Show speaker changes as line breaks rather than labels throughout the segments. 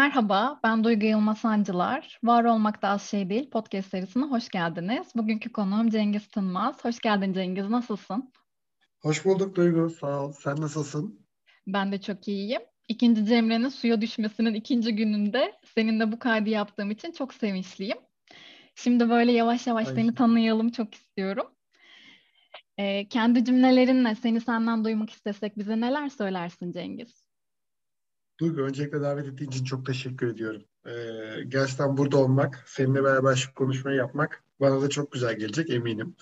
Merhaba, ben Duygu Yılmaz Sancılar. Var Olmak da Az Şey Değil podcast serisine hoş geldiniz. Bugünkü konuğum Cengiz Tınmaz. Hoş geldin Cengiz, nasılsın?
Hoş bulduk Duygu, sağ ol. Sen nasılsın?
Ben de çok iyiyim. İkinci Cemre'nin suya düşmesinin ikinci gününde seninle bu kaydı yaptığım için çok sevinçliyim. Şimdi böyle yavaş yavaş Aynen. seni tanıyalım çok istiyorum. Ee, kendi cümlelerinle seni senden duymak istesek bize neler söylersin Cengiz?
Duygu öncelikle davet ettiğin için çok teşekkür ediyorum. Ee, gerçekten burada olmak, seninle beraber şu konuşmayı yapmak bana da çok güzel gelecek eminim.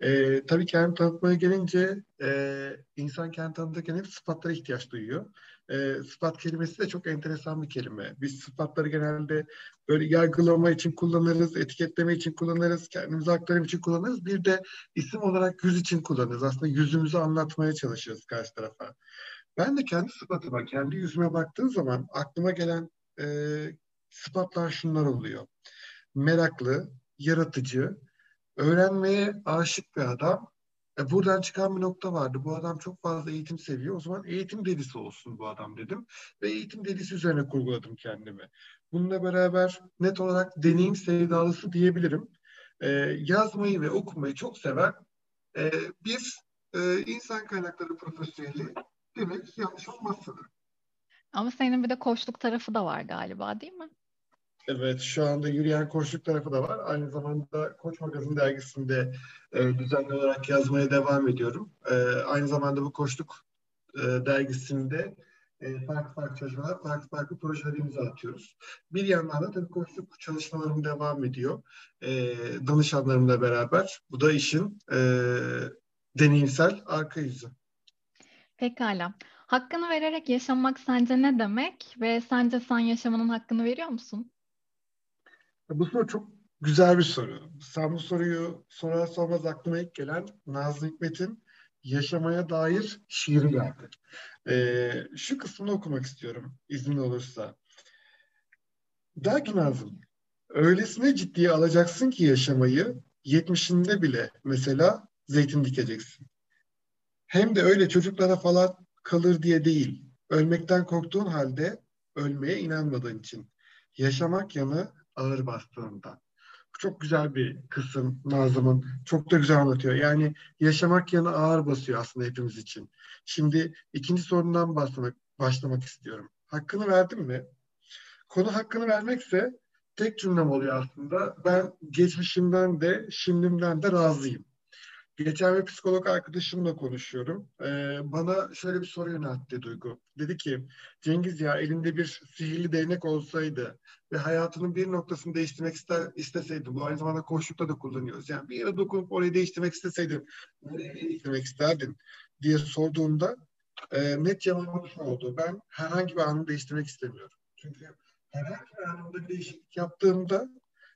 Ee, tabii kendimi tanıtmaya gelince e, insan kendini tanıtırken hep sıfatlara ihtiyaç duyuyor. E, sıfat kelimesi de çok enteresan bir kelime. Biz sıfatları genelde böyle yargılama için kullanırız, etiketleme için kullanırız, kendimizi aktarım için kullanırız. Bir de isim olarak yüz için kullanırız. Aslında yüzümüzü anlatmaya çalışırız karşı tarafa. Ben de kendi sıfatıma, kendi yüzüme baktığım zaman aklıma gelen e, sıfatlar şunlar oluyor. Meraklı, yaratıcı, öğrenmeye aşık bir adam. E, buradan çıkan bir nokta vardı. Bu adam çok fazla eğitim seviyor. O zaman eğitim delisi olsun bu adam dedim. Ve eğitim delisi üzerine kurguladım kendimi. Bununla beraber net olarak deneyim sevdalısı diyebilirim. E, yazmayı ve okumayı çok seven e, bir e, insan kaynakları profesyoneli demek yanlış olmazsa
Ama senin bir de koçluk tarafı da var galiba değil mi?
Evet, şu anda yürüyen koçluk tarafı da var. Aynı zamanda Koç Magazin dergisinde e, düzenli olarak yazmaya devam ediyorum. E, aynı zamanda bu koçluk e, dergisinde e, farklı farklı çalışmalar, farklı farklı projeler imza atıyoruz. Bir yandan da tabii koçluk çalışmalarım devam ediyor. E, danışanlarımla beraber. Bu da işin e, deneyimsel arka yüzü.
Pekala. Hakkını vererek yaşamak sence ne demek ve sence sen yaşamanın hakkını veriyor musun?
Bu soru çok güzel bir soru. Sen bu soruyu sorar sormaz aklıma ilk gelen Nazlı Hikmet'in yaşamaya dair şiiri geldi. Ee, şu kısmını okumak istiyorum izin olursa. Der ki Nazım, öylesine ciddiye alacaksın ki yaşamayı, yetmişinde bile mesela zeytin dikeceksin. Hem de öyle çocuklara falan kalır diye değil, ölmekten korktuğun halde ölmeye inanmadığın için. Yaşamak yanı ağır bastığında. Bu çok güzel bir kısım Nazım'ın. Çok da güzel anlatıyor. Yani yaşamak yanı ağır basıyor aslında hepimiz için. Şimdi ikinci sorundan başlamak, başlamak istiyorum. Hakkını verdin mi? Konu hakkını vermekse tek cümlem oluyor aslında. Ben geçmişimden de şimdimden de razıyım. Geçen bir psikolog arkadaşımla konuşuyorum. Ee, bana şöyle bir soru yöneltti Duygu. Dedi ki Cengiz ya elinde bir sihirli değnek olsaydı ve hayatının bir noktasını değiştirmek ister, isteseydin, bu aynı zamanda koşukta da kullanıyoruz. Yani bir yere dokunup orayı değiştirmek isteseydin, nereye değiştirmek isterdin diye sorduğumda e, net cevabım şu oldu. Ben herhangi bir anı değiştirmek istemiyorum. Çünkü herhangi bir anında değişiklik yaptığımda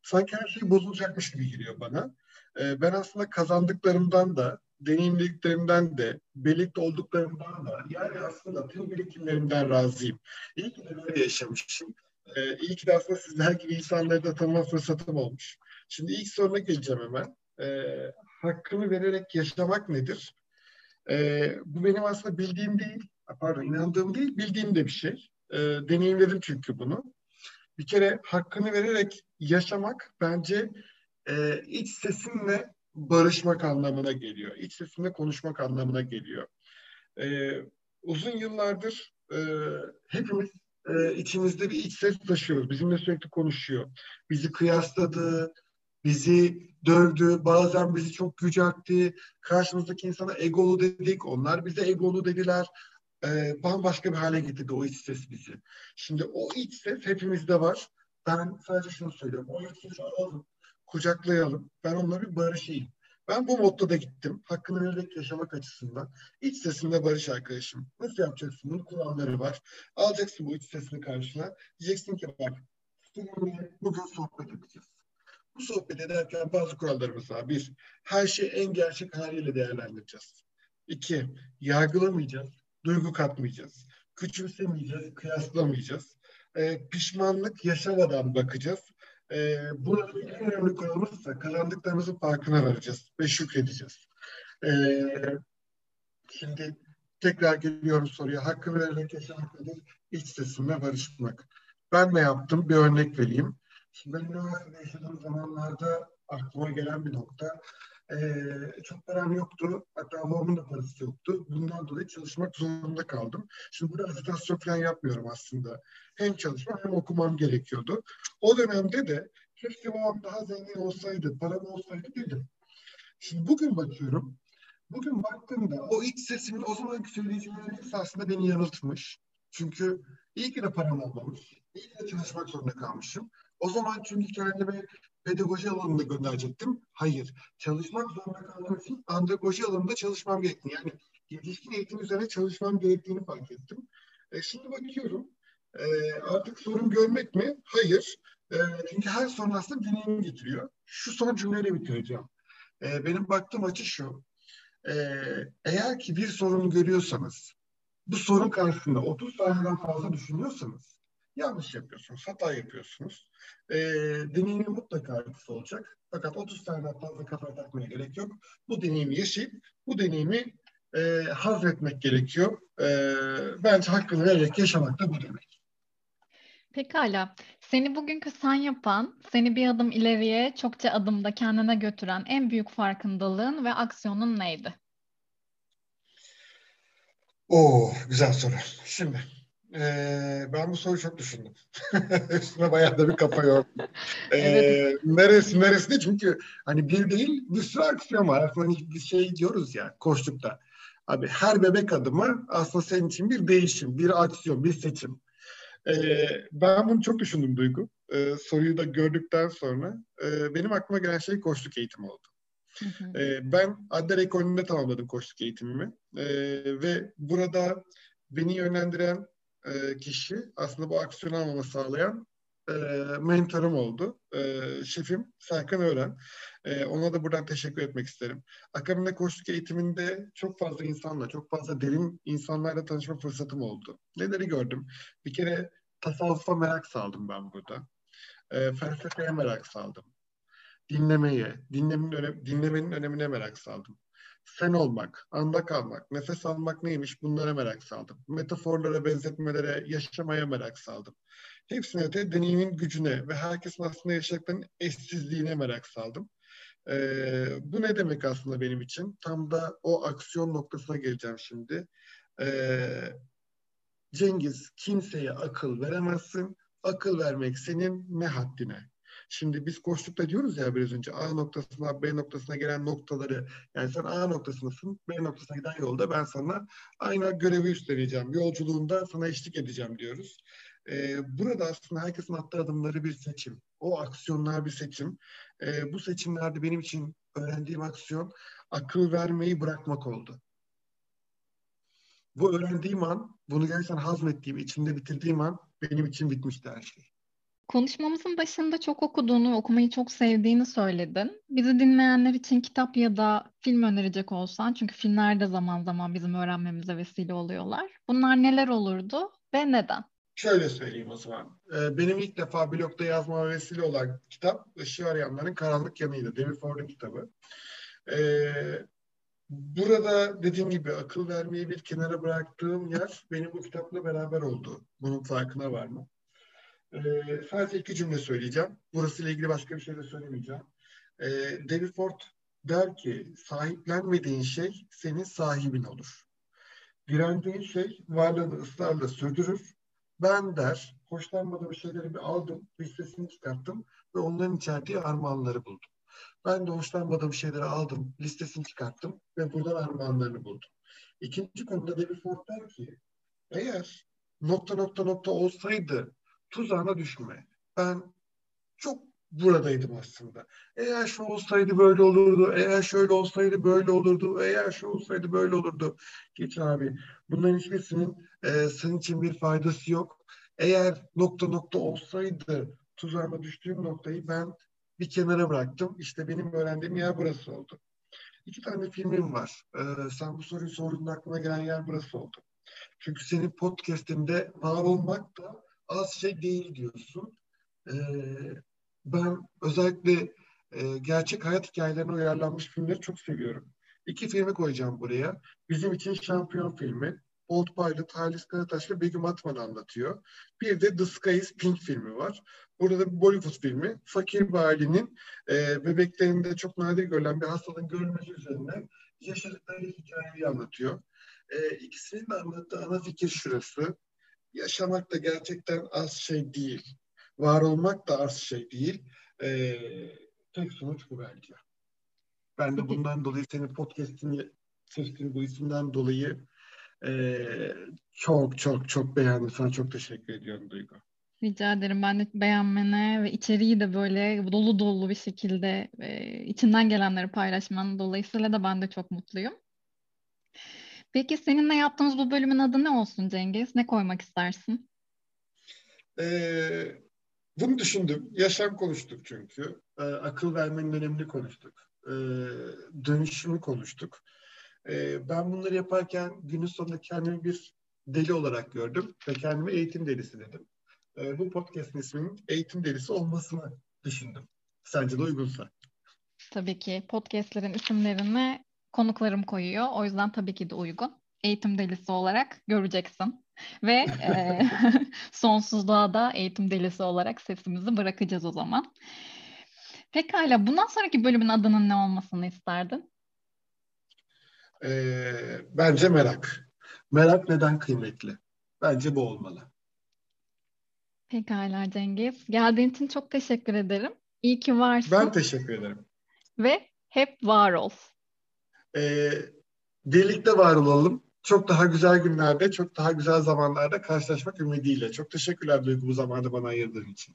sanki her şey bozulacakmış gibi geliyor bana. E, ben aslında kazandıklarımdan da, deneyimlediklerimden de, birlikte olduklarımdan da, yani aslında tüm birikimlerimden razıyım. İyi ki de böyle yaşamışım. E, iyi ki de aslında sizler gibi insanları da tanıma fırsatım olmuş. Şimdi ilk soruna geleceğim hemen. E, hakkını vererek yaşamak nedir? E, bu benim aslında bildiğim değil, pardon inandığım değil, bildiğim de bir şey. E, deneyimledim çünkü bunu. Bir kere hakkını vererek yaşamak bence e, iç sesinle barışmak anlamına geliyor. İç sesinle konuşmak anlamına geliyor. E, uzun yıllardır e, hepimiz e, içimizde bir iç ses taşıyoruz. Bizimle sürekli konuşuyor. Bizi kıyasladı, bizi dövdü, bazen bizi çok yüceltti. Karşımızdaki insana egolu dedik, onlar bize egolu dediler. Ee, bambaşka bir hale getirdi o iç ses bizi. Şimdi o iç ses hepimizde var. Ben sadece şunu söylüyorum. O iç sesi alalım, kucaklayalım. Ben onunla bir barışayım. Ben bu modda da gittim. Hakkını vererek yaşamak açısından. İç sesinde barış arkadaşım. Nasıl yapacaksın? Bunun kuralları var. Alacaksın bu iç sesini karşına. Diyeceksin ki bak bugün sohbet edeceğiz. Bu sohbet ederken bazı kurallarımız var. Bir, her şeyi en gerçek haliyle değerlendireceğiz. İki, yargılamayacağız, duygu katmayacağız. Küçümsemeyeceğiz, kıyaslamayacağız. Ee, pişmanlık yaşamadan bakacağız e, burada en önemli konumuz ise kazandıklarımızın farkına varacağız ve şükredeceğiz. E, şimdi tekrar geliyorum soruya. Hakkı vererek yaşamak nedir? İç sesimle barışmak. ben ne yaptım? Bir örnek vereyim. Şimdi ben üniversitede yaşadığım zamanlarda aklıma gelen bir nokta. Ee, çok param yoktu. Hatta babamın da parası yoktu. Bundan dolayı çalışmak zorunda kaldım. Şimdi burada ajitasyon falan yapmıyorum aslında. Hem çalışmam hem okumam gerekiyordu. O dönemde de keşke babam daha zengin olsaydı, param olsaydı dedim. Şimdi bugün bakıyorum. Bugün baktığımda o iç sesimin o zamanki söyleyicilerin hepsi aslında beni yanıltmış. Çünkü iyi ki de param olmamış. İyi ki de çalışmak zorunda kalmışım. O zaman çünkü kendime pedagoji alanında gönderecektim. Hayır. Çalışmak zorunda kaldığım için andragoji alanında çalışmam gerektiğini yani yetişkin eğitim üzerine çalışmam gerektiğini fark ettim. E, şimdi bakıyorum e, artık sorun görmek mi? Hayır. E, çünkü her sorun aslında deneyim getiriyor. Şu son cümleyle bitireceğim. E, benim baktığım açı şu. E, eğer ki bir sorunu görüyorsanız bu sorun karşısında 30 saniyeden fazla düşünüyorsanız yanlış yapıyorsunuz, hata yapıyorsunuz. E, deneyimin mutlaka artısı olacak. Fakat 30 saniyeden fazla kafa takmaya gerek yok. Bu deneyimi yaşayıp bu deneyimi e, hazretmek gerekiyor. E, bence hakkını vererek yaşamak da bu demek.
Pekala. Seni bugünkü sen yapan, seni bir adım ileriye, çokça adımda kendine götüren en büyük farkındalığın ve aksiyonun neydi?
Oo, güzel soru. Şimdi ee, ben bu soruyu çok düşündüm. Üstüne bayağı da bir kafa yordum. Ee, evet. Neresi neresi de çünkü hani bir değil bir sürü aksiyon var. Aslında hani bir şey diyoruz ya koştukta. Abi her bebek adımı aslında senin için bir değişim, bir aksiyon, bir seçim. Ee, ben bunu çok düşündüm Duygu. Ee, soruyu da gördükten sonra e, benim aklıma gelen şey koçluk eğitimi oldu. Hı hı. Ee, ben Adler Ekolü'nde tamamladım koçluk eğitimimi. Ee, ve burada beni yönlendiren e, kişi aslında bu aksiyon almamı sağlayan e, mentorum oldu. E, şefim Serkan Öğren. E, ona da buradan teşekkür etmek isterim. Akademide koçluk eğitiminde çok fazla insanla, çok fazla derin insanlarla tanışma fırsatım oldu. Neleri gördüm? Bir kere tasavvufa merak saldım ben burada. E, felsefeye merak saldım. Dinlemeye, dinlemenin, önem, dinlemenin önemine merak saldım sen olmak, anda kalmak, nefes almak neymiş bunlara merak saldım. Metaforlara, benzetmelere, yaşamaya merak saldım. Hepsine öte deneyimin gücüne ve herkesin aslında yaşadıklarının eşsizliğine merak saldım. Ee, bu ne demek aslında benim için? Tam da o aksiyon noktasına geleceğim şimdi. Ee, Cengiz, kimseye akıl veremezsin. Akıl vermek senin ne haddine? Şimdi biz koştukta diyoruz ya biraz önce A noktasına B noktasına gelen noktaları yani sen A noktasındasın B noktasına giden yolda ben sana aynı görevi üstleneceğim. Yolculuğunda sana eşlik edeceğim diyoruz. Ee, burada aslında herkesin attığı adımları bir seçim. O aksiyonlar bir seçim. Ee, bu seçimlerde benim için öğrendiğim aksiyon akıl vermeyi bırakmak oldu. Bu öğrendiğim an, bunu gerçekten hazmettiğim, içimde bitirdiğim an benim için bitmişti her şey.
Konuşmamızın başında çok okuduğunu, okumayı çok sevdiğini söyledin. Bizi dinleyenler için kitap ya da film önerecek olsan, çünkü filmler de zaman zaman bizim öğrenmemize vesile oluyorlar. Bunlar neler olurdu ve neden?
Şöyle söyleyeyim o zaman. Ee, benim ilk defa blogda yazmama vesile olan kitap Işığı Arayanların Karanlık Yanıydı. David Ford'un kitabı. Ee, burada dediğim gibi akıl vermeyi bir kenara bıraktığım yer benim bu kitapla beraber oldu. Bunun farkına var mı? Ee, sadece iki cümle söyleyeceğim. Burasıyla ilgili başka bir şey de söylemeyeceğim. Ee, David Ford der ki sahiplenmediğin şey senin sahibin olur. Direndiğin şey varlığını ısrarla sürdürür. Ben der, hoşlanmadığım şeyleri bir aldım, listesini çıkarttım ve onların içerdiği armağanları buldum. Ben de hoşlanmadığım şeyleri aldım, listesini çıkarttım ve buradan armağanlarını buldum. İkinci konuda David Ford der ki, eğer nokta nokta nokta olsaydı tuzağına düşme. Ben çok buradaydım aslında. Eğer şu olsaydı böyle olurdu, eğer şöyle olsaydı böyle olurdu, eğer şu olsaydı böyle olurdu. Geç abi. Bunların hiçbirisinin e, senin için bir faydası yok. Eğer nokta nokta olsaydı tuzağına düştüğüm noktayı ben bir kenara bıraktım. İşte benim öğrendiğim yer burası oldu. İki tane filmim var. Ee, sen bu soruyu sorduğunda aklıma gelen yer burası oldu. Çünkü senin podcastinde var olmak da az şey değil diyorsun. E, ben özellikle e, gerçek hayat hikayelerine uyarlanmış filmleri çok seviyorum. İki filmi koyacağım buraya. Bizim için şampiyon filmi. Old Pilot, Halis Karataş ve Begüm Atman anlatıyor. Bir de The Sky is Pink filmi var. Burada da bir Bollywood filmi. Fakir bir ailenin e, bebeklerinde çok nadir görülen bir hastalığın görülmesi üzerine yaşadıkları hikayeyi anlatıyor. E, ikisinin de anlattığı ana fikir şurası. Yaşamak da gerçekten az şey değil. Var olmak da az şey değil. E, tek sonuç bu bence. Ben de bundan dolayı senin podcast'ini seçtiğin bu isimden dolayı e, çok çok çok beğendim. Sana çok teşekkür ediyorum Duygu.
Rica ederim ben de beğenmene ve içeriği de böyle dolu dolu bir şekilde e, içinden gelenleri paylaşman dolayısıyla da ben de çok mutluyum. Peki seninle yaptığımız bu bölümün adı ne olsun Cengiz? Ne koymak istersin?
Ee, bunu düşündüm. Yaşam konuştuk çünkü. Ee, akıl vermenin önemli konuştuk. Ee, dönüşümü konuştuk. Ee, ben bunları yaparken günün sonunda kendimi bir deli olarak gördüm ve kendimi eğitim delisi dedim. Ee, bu podcast'in isminin eğitim delisi olmasını düşündüm. Sence de uygunsa.
Tabii ki podcastlerin isimlerini konuklarım koyuyor. O yüzden tabii ki de uygun. Eğitim delisi olarak göreceksin. Ve e, sonsuzluğa da eğitim delisi olarak sesimizi bırakacağız o zaman. Pekala bundan sonraki bölümün adının ne olmasını isterdin?
Ee, bence merak. Merak neden kıymetli? Bence bu olmalı.
Pekala Cengiz. Geldiğin için çok teşekkür ederim. İyi ki varsın.
Ben teşekkür ederim.
Ve hep var ol.
Ee, birlikte var olalım. Çok daha güzel günlerde, çok daha güzel zamanlarda karşılaşmak ümidiyle. Çok teşekkürler Duygu bu zamanı bana ayırdığın için.